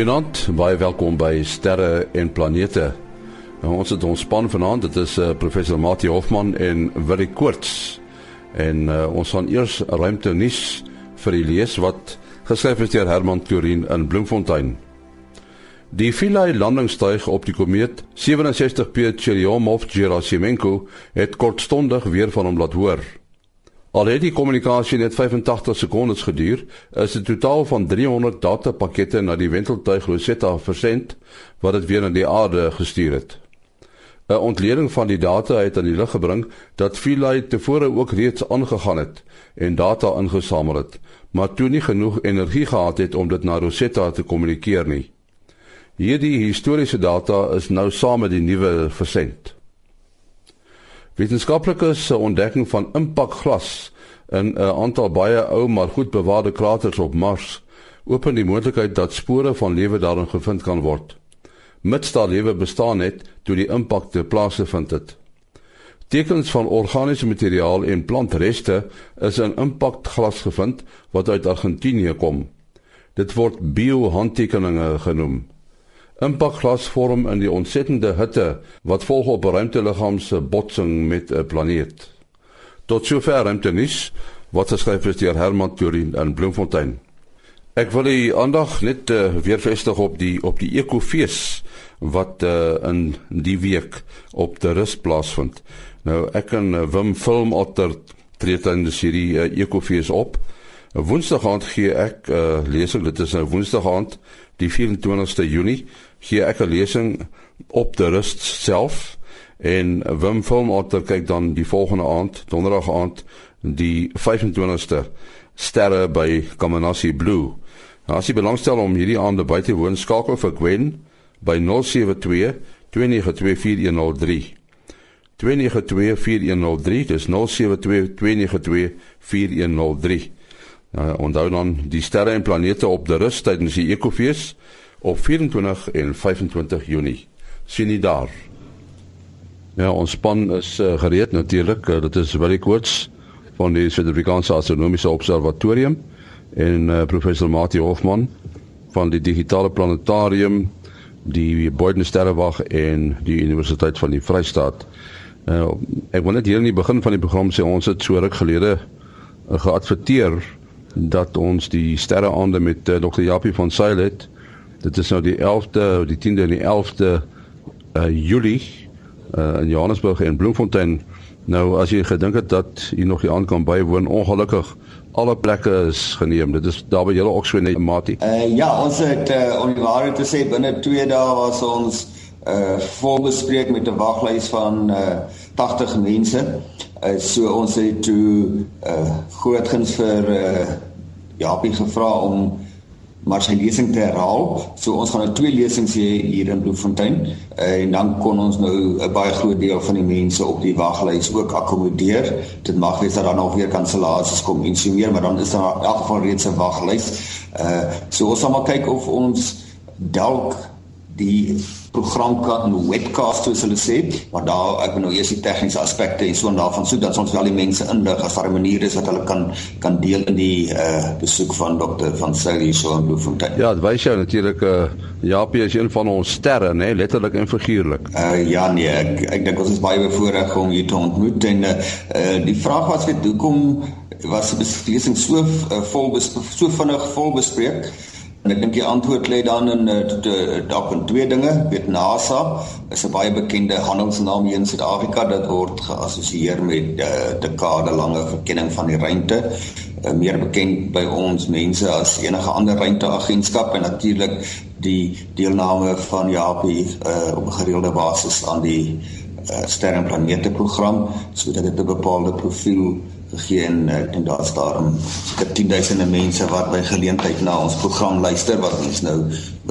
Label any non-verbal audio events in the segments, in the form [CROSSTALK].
Goeienaand, baie welkom by Sterre en Planete. Nou, ons het ons span vanaand, dit is uh, professor Mati Hofman en Willie Koorts. En uh, ons gaan eers ruimte nuus vir u lees wat geskryf is deur Herman Turin in Bloemfontein. Die Philae landingstuig op die komeet 67P Churyumov-Gerasimenko het kortstondig weer van hom laat hoor. Al het die kommunikasie net 85 sekondes geduur, is 'n totaal van 300 datapakkette na die wenteltuig Rosetta versend wat dit weer na die aarde gestuur het. 'n Ontleding van die data het aan die lig gebring dat Philae tevore ook reeds aangegaan het en data ingesamel het, maar toe nie genoeg energie gehad het om dit na Rosetta te kommunikeer nie. Hierdie historiese data is nou saam met die nuwe versend. Wetenskaplikes se ontdekking van impakglas in 'n aantal baie ou maar goed bewaarde kraters op Mars open die moontlikheid dat spore van lewe daarin gevind kan word. Mits daar lewe bestaan het toe die impak te plaas gevind het. Tekens van organiese materiaal en plantreste is in impakglas gevind wat uit Argentinië kom. Dit word biohandtekeninge genoem. Impakglas vorm in die ontsettende hitte wat volg op 'n ruimteliggaam se botsing met 'n planeet. Tot sover ruimtenis wat geskryf is deur Herman Turin in Bloemfontein. Ek wil u aandag net uh, weer vestig op die op die ekofees wat uh, in die week op die rus plaasvind. Nou ek en uh, Wim Film Otter tree dan die serie uh, ekofees op. Woensdag aand gee ek 'n uh, lesing, dit is 'n Woensdag aand, die 24ste Junie gee ek 'n lesing op die rust self en Wim Filmotter kyk dan die volgende aand, donderdag aand, die 25ste sterre by Kamanasi Blue. Nou, as jy belangstel om hierdie aand by te woon, skakel vir Gwen by 072 2924103. 2924103, dis 072 2924103. Nou, onthou dan die sterre en planete op die rus tydens die ekofees op 24 en 25 Junie. Sien jy daar? Ja, ons span is uh, gereed natuurlik. Uh, dit is Willie Koorts van die Suid-Afrikaanse Astronomiese Observatorium en uh, professor Mati Hofman van die Digitale Planetarium, die Boyden Sterrewag en die Universiteit van die Vrystaat. Uh, ek wil net hier in die begin van die program sê ons het so ruk gelede uh, geadverteer dat ons die sterreaande met uh, Dr. Japie van Sail het Dit is nou die 11de, die 10de en die 11de uh Julie uh in Johannesburg en Bloemfontein. Nou as jy gedink het dat jy nog hier aan kan bywoon, ongelukkig alle plekke is geneem. Dit is daar by julle ook so net matie. Uh ja, ons het uh om die waarheid te sê binne 2 dae was ons uh vol bespreek met 'n waglys van uh 80 mense. Uh so ons het toe uh grootgens vir uh Japie gevra om maar sy lesing te herhaal. So ons gaan nou twee lesings hê hier in Bloemfontein uh, en dan kon ons nou 'n baie groot deel van die mense op die waglys ook akkommodeer. Dit mag wees dat daar nog weer kansellasies kom en so meer, maar dan is daar in elk geval reeds 'n waglys. Uh so ons sal maar kyk of ons dalk die program kan webcast soos hulle sê, maar daar ek nou eers die tegniese aspekte en so en daarvan soek dat ons wel die mense inlig as daar 'n manier is dat hulle kan kan deel in die uh besoek van dokter van Sally so in Bloemfontein. Ja, dit wys jou natuurlik uh Japie is een van ons sterre, nê, letterlik en figuurlik. Uh ja nee, ek ek dink ons is baie bevoorreg om hier te ontmoet en uh die vraag was weet hoekom was die beslissing so uh, vol so vinnig vol bespreek? En ek dink die antwoord lê dan in eh, dalk in twee dinge. Weet NASA is 'n baie bekende handelsnaam hier in Suid-Afrika. Dit word geassosieer met uh, dekade lange verkenning van die ruimte. Uh, meer bekend by ons mense as enige ander ruimteagentskap en natuurlik die deelname van Japie uh, op 'n gereelde basis aan die uh, sterre en planete program sodat dit 'n bepaalde profiel gegee en ek dink daar's daarom seker 10000 mense wat by geleentheid na ons program luister wat ons nou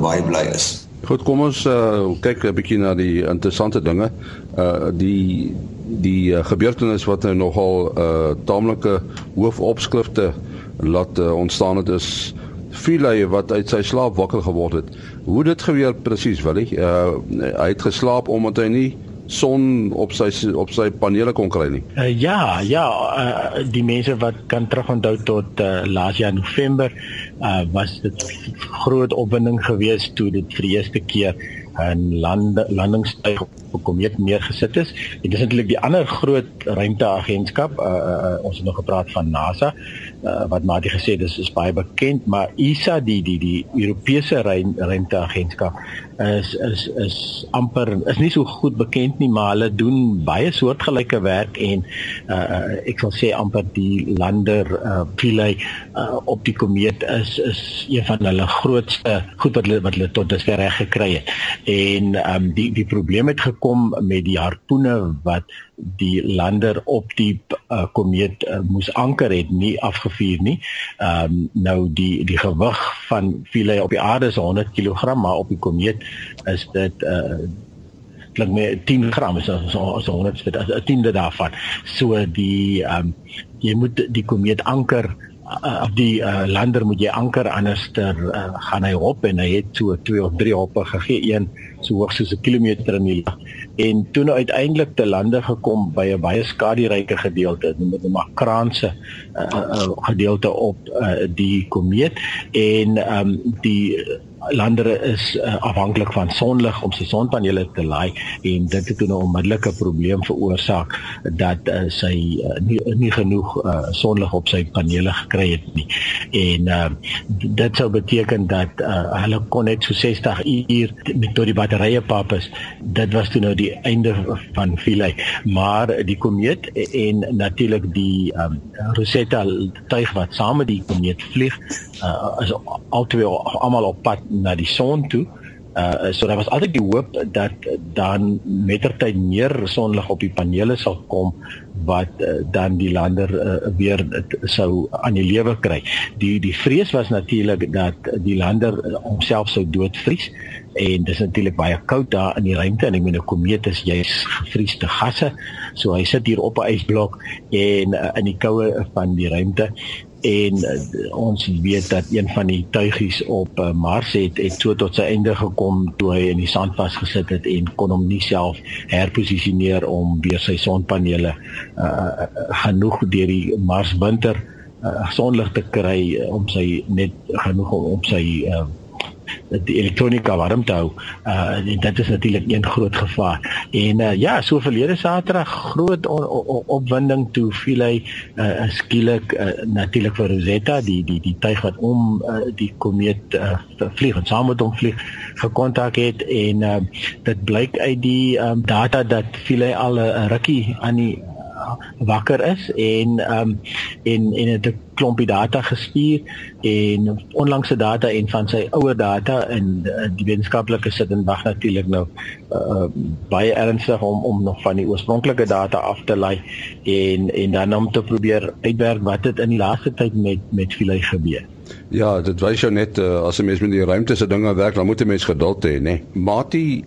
baie bly is. Goed, kom ons uh, kyk 'n bietjie na die interessante dinge. Uh die die uh, gebeurtenis wat nou nogal uh taamlike hoofopskrifte laat uh, ontstaan het is Philae wat uit sy slaap wakker geword het. Hoe dit gebeur presies, wil hy? Uh hy het geslaap omdat hy nie son op sy op sy panele kon kry nie. Uh, ja, ja, uh, die mense wat kan terugonthou tot uh, laas jaar November uh was dit groot opwinding geweest toe dit vir die eerste keer 'n lande landingstuig op 'n komeet neergesit is. En dis eintlik die ander groot ruimteagentskap. Uh, uh, ons het nog gepraat van NASA uh, wat maar die gesê dis is baie bekend, maar ESA die die die Europese ruimteagentskap is is is amper is nie so goed bekend nie, maar hulle doen baie soortgelyke werk en uh, ek sal sê amper die lander uh, Philae uh, op die komeet is is een van hulle grootste goed wat hulle wat hulle tot dusver reg gekry het. En um, die die probleem het gekom met die harpoene wat die lander op die uh, komeet uh, moes anker het nie afgevuur nie. Ehm um, nou die die gewig van Philae op die aarde is 100 kg, maar op die komeet is dit uh klink my 10 gram is so so 100 dit 'n tiende daarvan. So die ehm um, jy moet die komeet anker uh, of die uh, lander moet jy anker anders ter uh, gaan hy op en hy het so 2 of 3 hoppe gegee een so hoog soos 'n kilometer in die lug en toe nou uiteindelik te lande gekom by 'n baie skaduryke gedeelte noem dit maar kraanse uh, uh, gedeelte op uh, die komeet. En um, die landere is uh, afhanklik van sonlig om sy sonpanele te laai en dit het toe 'n onmiddellike probleem veroorsaak dat uh, sy uh, nie, nie genoeg uh, sonlig op sy panele gekry het nie. En uh, dit sou beteken dat uh, hulle kon net so 60 uur met tot die batterye pap is. Dit was toe nou die einde van Philae, maar die komeet en natuurlik die um, Rosetta tuig wat saam met die komeet vlieg uh, is altyd almal op pad na die son toe. Uh so daar was altyd die hoop dat dan mettertyd meer sonlig op die panele sal kom wat uh, dan die lander uh, weer uh, sou aan die lewe kry. Die die vrees was natuurlik dat die lander homself sou doodvries en dis natuurlik baie koud daar in die ruimte en ek meen 'n komeet is jy's gevriesde gasse. So hy sit hier op 'n ysblok en uh, in die koue van die ruimte en uh, ons weet dat een van die tuigies op uh, Mars het het so tot sy einde gekom toe hy in die sand vasgesit het en kon hom nie self herposisioneer om weer sy sonpanele uh, genoeg deur die Mars winter uh, sonlig te kry om sy net genoeg om, om sy uh, die elektronika warm te hou. Uh en dit is natuurlik een groot gevaar. En uh ja, so verlede Saterdag groot opwinding toe viel hy uh skielik uh, natuurlik vir Rosetta, die die die tuig wat om uh, die komeet uh, vlieg en saam met hom vlieg gekontak het en uh dit blyk uit die um, data dat viel hy al 'n rukkie aan die wakker is en ehm um, en en het 'n klompie data gestuur en onlangse data en van sy ouer data en die wetenskaplike sit en wag natuurlik nou uh, baie ernstig om om nog van die oorspronklike data af te lei en en dan om te probeer uitwerk wat dit in die laaste tyd met met Philae gebeur. Ja, dit wys jou net uh, as 'n mens met die ruimte se dinge werk, dan moet 'n mens geduld hê, né? Nee. Mati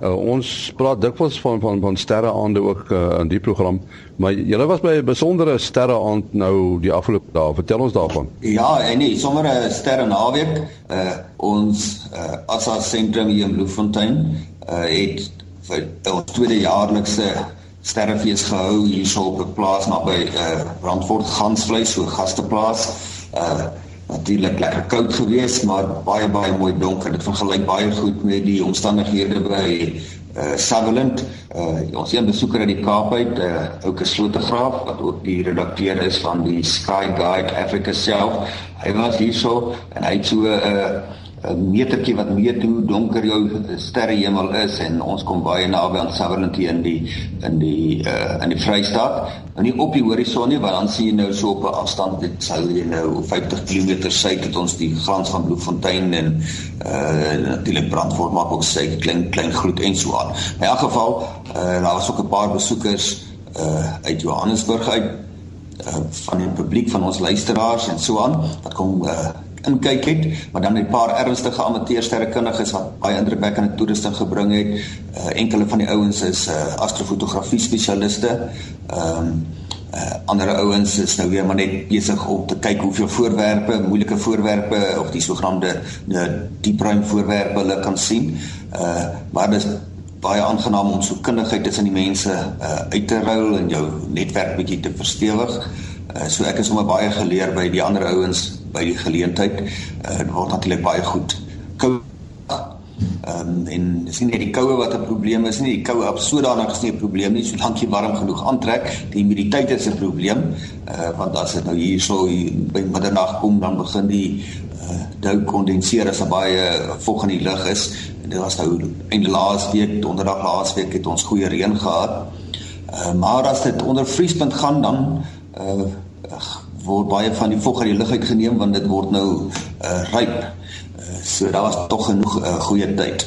Uh, ons praat dikwels van van van sterreaande ook uh, in die program, maar julle was by 'n besondere sterreaand nou die afgelope dae. Vertel ons daarvan. Ja, en nee, sommer 'n sterre naweek. Uh ons uh Assa sentrum hier in Bloemfontein uh het vir ons tweede jaarlikse sterrefees gehou hier op 'n plaas naby uh Brandfort Gansvleis, so gasteplaas. Uh natuurlik lekker koud geweest, maar baie baie mooi donker. Dit vergelyk baie goed met die omstandighede by uh Sutherland. Uh ons een besoeker uit die Kaap uit, 'n uh, ouke slotegraaf wat ook die redakteur is van die Sky Guide Africa self. Hy was hierso en hy het so 'n uh, 'n metertjie wat meet hoe donker jou sterrehemel is en ons kom baie naby aan Sutherland hier in die in die uh in die Vrystaat. Nou nie op die horison nie, want dan sien jy nou so op 'n afstand dit sou jy nou 50 km suid het ons die glans van Bloemfontein en uh natuurlik Brandfort maak ook sy klein klein gloed en so aan. In elk geval, uh daar was ook 'n paar besoekers uh uit Johannesburg uit uh van die publiek van ons luisteraars en so aan wat kom uh inkyk het, maar dan 'n paar ernstige amateursterrekundiges wat baie indrukwekkende toerusting gebring het. Uh, enkele van die ouens is uh, astrofotografie spesialiste. Ehm um, uh, ander ouens is nou weer maar net besig om te kyk hoeveel voorwerpe, moeilike voorwerpe of die sogenaamde uh, diep ruim voorwerpe hulle kan sien. Uh maar dis baie aangenaam om so kundigheid tussen die mense uh, uit te ruil en jou netwerk bietjie te verstewig. Uh, so ek is sommer baie geleer by die ander ouens by die geleentheid. Uh, dit word natuurlik baie goed. Kou Ehm um, en dis nie net die koue wat 'n probleem is nie, die koue op sodanig is nie 'n probleem nie, solank jy warm genoeg aantrek. Die humiditeit is 'n probleem. Uh want as dit nou hierso hier by middernag kom, dan begin die uh dou kondenseer as 'n baie vog in die lug is. Dit was nou einde laas week, donderdag laas week het ons goeie reën gehad. Uh maar as dit onder vriespunt gaan dan uh word baie van die vog uit die lug uitgeneem want dit word nou uh ryp so daar was tog genoeg uh, goeie tyd.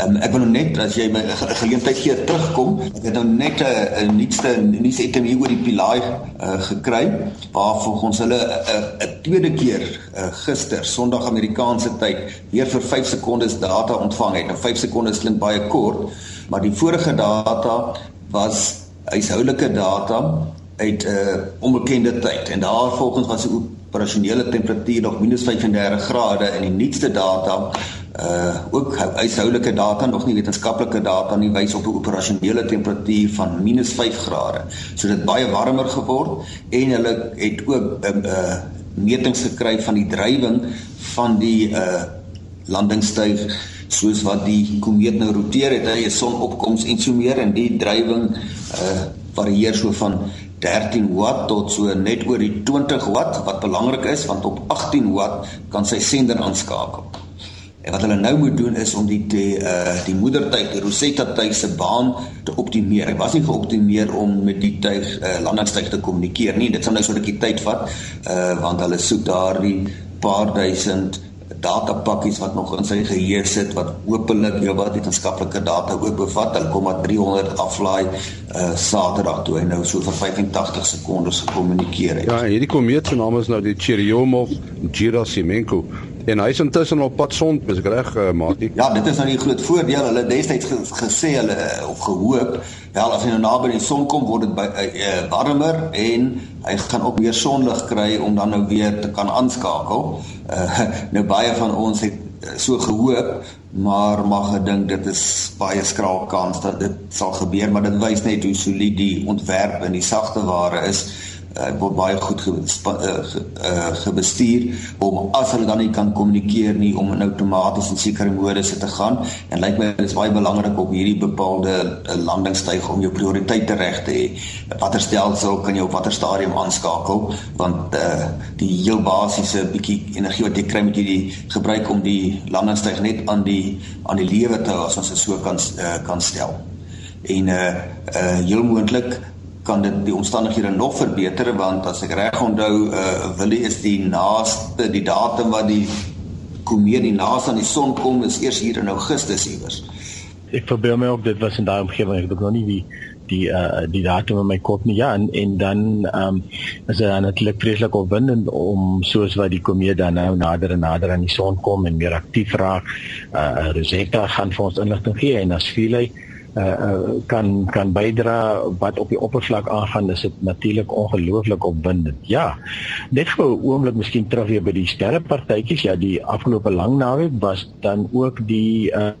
Um, ek wil nou net as jy my geleentheid gee terugkom, ek het nou net 'n uh, uh, nuutste nuus item hier oor die Pilai uh, gekry waar volgens hulle 'n uh, uh, tweede keer uh, gister Sondag Amerikaanse tyd weer vir 5 sekondes data ontvang het. Nou 5 sekondes klink baie kort, maar die vorige data was huishoudelike data uit 'n uh, onbekende tyd en daar volgens was 'n operasionele temperatuur nog minus 35 grade en die nuutste data uh ook huishoudelike data nog nie wetenskaplike data nie wys op 'n operasionele temperatuur van minus 5 grade. So dit baie warmer geword en hulle het ook 'n um, uh metings gekry van die drywing van die uh landingstuig soos wat die komeet nou roteer het hy 'n sonopkoms en so meer en die drywing uh varieer so van 13 watt tot so net oor die 20 watt wat belangrik is want op 18 watt kan sy sender aanskakel. En wat hulle nou moet doen is om die die uh die moedertuig, die Rosetta tuig se baan te optimeer. Dit was nie geoptimeer om met die tuig uh landingstuig te kommunikeer nie. Dit sal nou so 'n bietjie tyd vat uh want hulle soek daardie paar duisend datapakkies wat nog in sy geheue sit wat hopelik jou wat wetenskaplike data ook bevat. Hulle kom met 300 aflaai uh Saterdag toe en nou so vir 85 sekondes gekommunikeer het. Ja, hierdie komeet se naam is nou die Churyumov-Gerasimenko en hy is intussen op pad son, is reg, uh, maatie? Ja, dit is nou die groot voordeel. Hulle destyds gesê hulle of gehoop, wel as hy nou naby die son kom, word dit by uh, warmer en hy gaan ook meer sonlig kry om dan nou weer te kan aanskakel. Uh, [LAUGHS] nou baie van ons het so gehoop, maar mag gedink dit is baie skraal kans dat dit sal gebeur, maar dit wys net hoe solied die ontwerp en die sagte ware is uh, word baie goed ge, uh, ge, uh, gebestuur om as hulle dan nie kan kommunikeer nie om in outomaties en sekere modus te gaan. En lyk my dit is baie belangrik op hierdie bepaalde landingstuig om jou prioriteite reg te hê. Watter stelsel kan jy op watter stadium aanskakel? Want uh, die heel basiese bietjie energie wat jy kry met hierdie gebruik om die landingstuig net aan die aan die lewe te hou as ons dit so kan uh, kan stel. En uh, uh heel moontlik kan dit die omstandighede nog verbeter want as ek reg onthou uh, Willie is die naaste die datum wat die komeet die naaste aan die son kom is eers hier in Augustus iewers. Ek verbeel my ook dit was in daai omgewing ek het nog nie die die uh, die datum in my kop nie ja en en dan ehm um, is dit natuurlik vreeslik opwindend om soos wat die komeet dan nou nader en nader aan die son kom en meer aktief raak. Uh, Rosetta gaan vir ons inligting gee en as Philae uh, kan kan bydra wat op die oppervlak aangaan is dit natuurlik ongelooflik opwindend. Ja. Net vir 'n oomblik miskien terug weer by die sterrepartytjies. Ja, die afgelope lang naweek was dan ook die uh,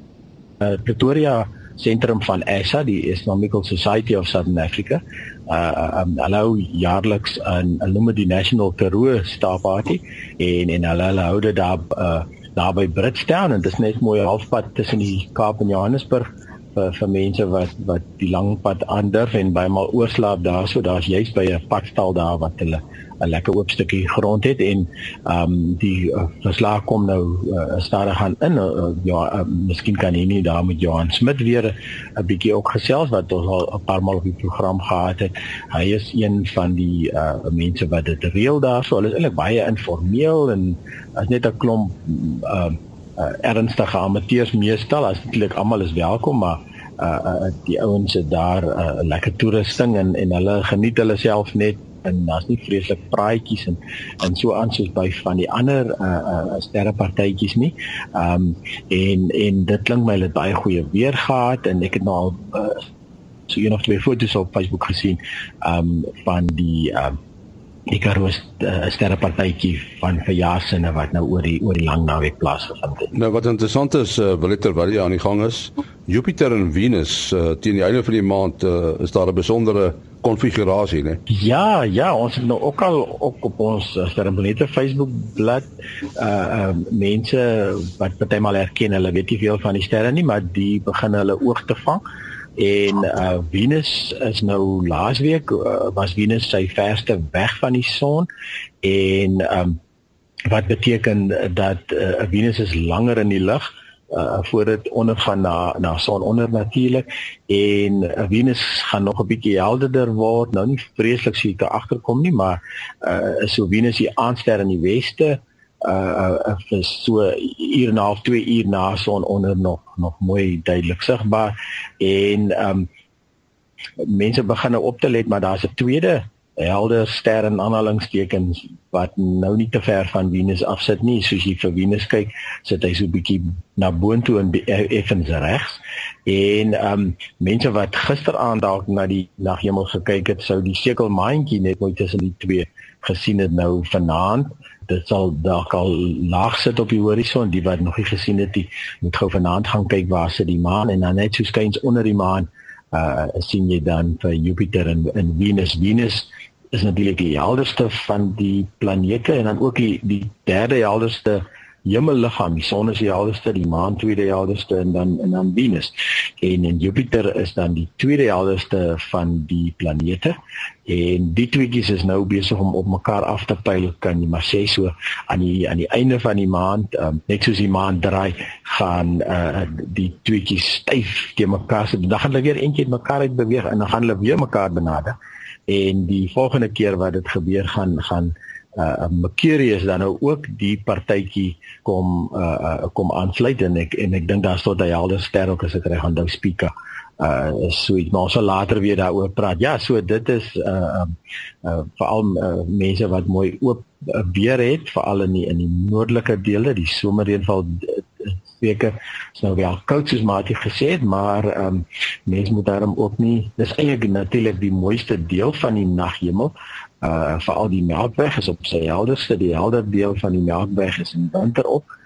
uh Pretoria sentrum van ESA, die Astronomical Society of Southern Africa. Uh um, hallo jaarliks in hulle noem dit die National Karoo Star Party en en hulle, hulle hou dit daar uh daar by Bridgetown en dit is net mooi halfpad tussen die Kaap en Johannesburg vir vir mense wat wat die lang pad aandurf en bymal oorslaap daar so daar's juist by 'n padstal daar wat hulle 'n lekker oop stukkie grond het en ehm um, die uh, verslag kom nou uh, stadig gaan in. Uh, ja uh, miskien kan hy nie daar met Johan Smit weer 'n bietjie ook gesels wat ons al 'n paar maal op die program gehad het. Hy is een van die uh, mense wat dit reël daar so hulle is eintlik baie informeel en as net 'n klomp uh, uh, ernstige amateurs meestal as eintlik almal is welkom maar uh, uh die ouens het daar uh, lekker toerusting en en hulle geniet hulle self net en daar's nie vreeslik praatjies en en so aan soos by van die ander uh, uh sterrepartytjies nie. Ehm um, en en dit klink my hulle het baie goeie weer gehad en ek het nou al uh, so een of twee foto's op Facebook gesien ehm um, van die ehm uh, die Karoo uh, sterrepartytjie van verjaarssinne wat nou oor die oor die lang naweek plaasgevind het. Nou wat interessant is, uh, wil ek terwyl jy aan die gang is, Jupiter en Venus uh, teen die einde van die maand uh, is daar 'n besondere konfigurasie, né? Ja, ja, ons het nou ook al ook op ons sterreplanete Facebook bladsy uh uh mense wat partymal herken, hulle weet nie veel van die sterre nie, maar die begin hulle oog te vang en uh Venus is nou laasweek uh, was Venus sy verste weg van die son. En um wat beteken dat uh, Venus is langer in die lug uh voor dit ondergaan na na son onder natuurlik en uh, Venus gaan nog 'n bietjie helderder word. Nou nie vreeslik te agterkom nie maar uh so Venus die aandster in die weste. uh uh vir so uur en 'n half 2 uur na son onder nog nog mooi duidelik sigbaar. En um mense begin nou op te let maar daar's 'n tweede helder ster in aanhalingstekens wat nou nie te ver van Venus afsit nie. Soos jy vir Venus kyk sit hy so bietjie na boontoe en effens regs. En um mense wat gisteraand dalk na die naghemel gekyk het sou die sekelmaantjie net mooi tussen die twee gesien het nou vanaand. Dit sal dalk al laag sit op die horison die wat nog nie gesien het die moet gou vanaand gaan kyk waar sit die maan. En dan net so skuins onder die maan uh sien jy dan vir Jupiter en, en Venus. Venus is natuurlik die helderste van die planete en dan ook die die derde helderste hemelliggaam. Die son is die helderste, die maan tweede helderste en dan en dan Venus. En en Jupiter is dan die tweede helderste van die planete. En die tweetjies is nou besig om op mekaar af te pyl, kan jy maar sê so aan die aan die einde van die maand, um, net soos die maan draai, gaan uh, die tweetjies styf te mekaar sit. Dan gaan hulle weer eentjie mekaar uit beweeg en dan gaan hulle weer mekaar benader. En die volgende keer wat dit gebeur gaan gaan uh Mercurius dan nou ook die partytjie kom uh, uh kom aansluit en ek en ek dink daar's tot 'n helder ster ook as ek reg onthou speaker uh so iets maar ons sal later weer daaroor praat. Ja, so dit is uh um uh veral uh, mense wat mooi oop uh, weer het, veral in die in die noordelike dele, die somerreënval weke is nou wel koud soos Matie gesê het, maar um mense moet daarom ook nie dis eintlik natuurlik die mooiste deel van die naghemel uh veral die Melkweg is op sy helderste die helder deel van die Melkweg is in winter op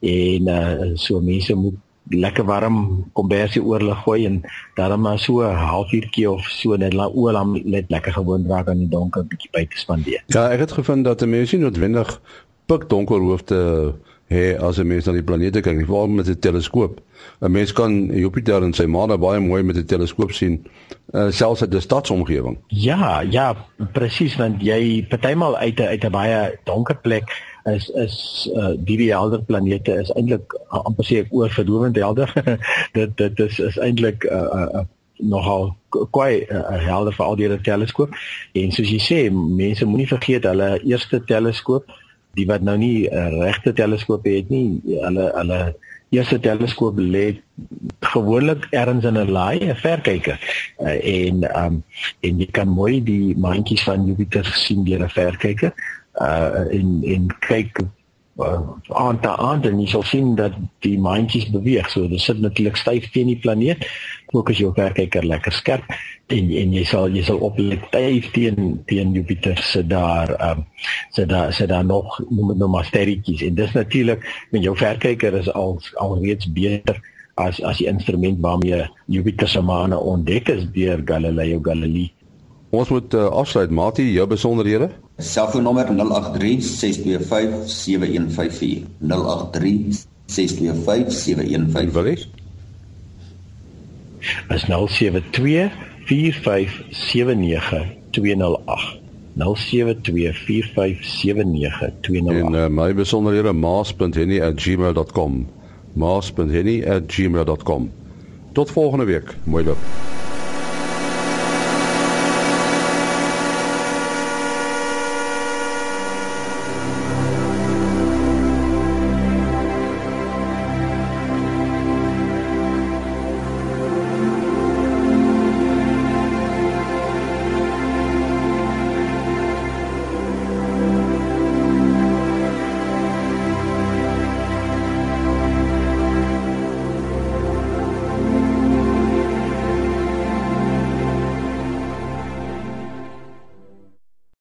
en uh so mense moet lekker warm kombersie oorlig gooi en daarom maar so 'n halfuurtjie of so net laat oor dan net lekker gewoon raak aan die donker bietjie buite spandeer. Ja, ek het gevind dat 'n mens nie noodwendig pik donker hoofde hê as 'n mens na die planete kyk, veral met 'n teleskoop. 'n Mens kan Jupiter en sy maan baie mooi met 'n teleskoop sien, uh, selfs uit 'n stadsomgewing. Ja, ja, presies want jy partymal uit 'n uit 'n baie donker plek is is uh, die helder planete is eintlik uh, amper sê ek oor verdowend helder. [LAUGHS] dit dit is is eintlik 'n uh, uh, nogal kwai uh, helder vir al die teleskoop en soos jy sê mense moenie vergeet hulle eerste teleskoop die wat nou nie uh, regte teleskoop het nie, hulle hulle eerste teleskoop lê gewoonlik ergens in 'n laai, 'n verkyker. Uh, en um en jy kan mooi die maantjies van Jupiter sien deur 'n verkyker. Uh en en kyk uh, aan te aan en jy sal sien dat die maantjies beweeg. So dit sit natuurlik styf teen die planeet. Ook as jou verkyker lekker skerp en en jy sal jy sal oplet styf teen teen Jupiter se daar ehm um, se daar se daar nog noem dit nou maar sterretjies en dis natuurlik met jou verkyker is al alreeds beter as as die instrument waarmee Jupiter se maane ontdek is deur Galileo Galilei. Ons moet uh, afsluit Mati, jou besonderhede. Selfoonnommer 083 625 7154. 083 625 7154. Wat is? Is 072 0724579208 en uh, my besonderhede maas.henny@gmail.com maas.henny@gmail.com tot volgende week mooi loop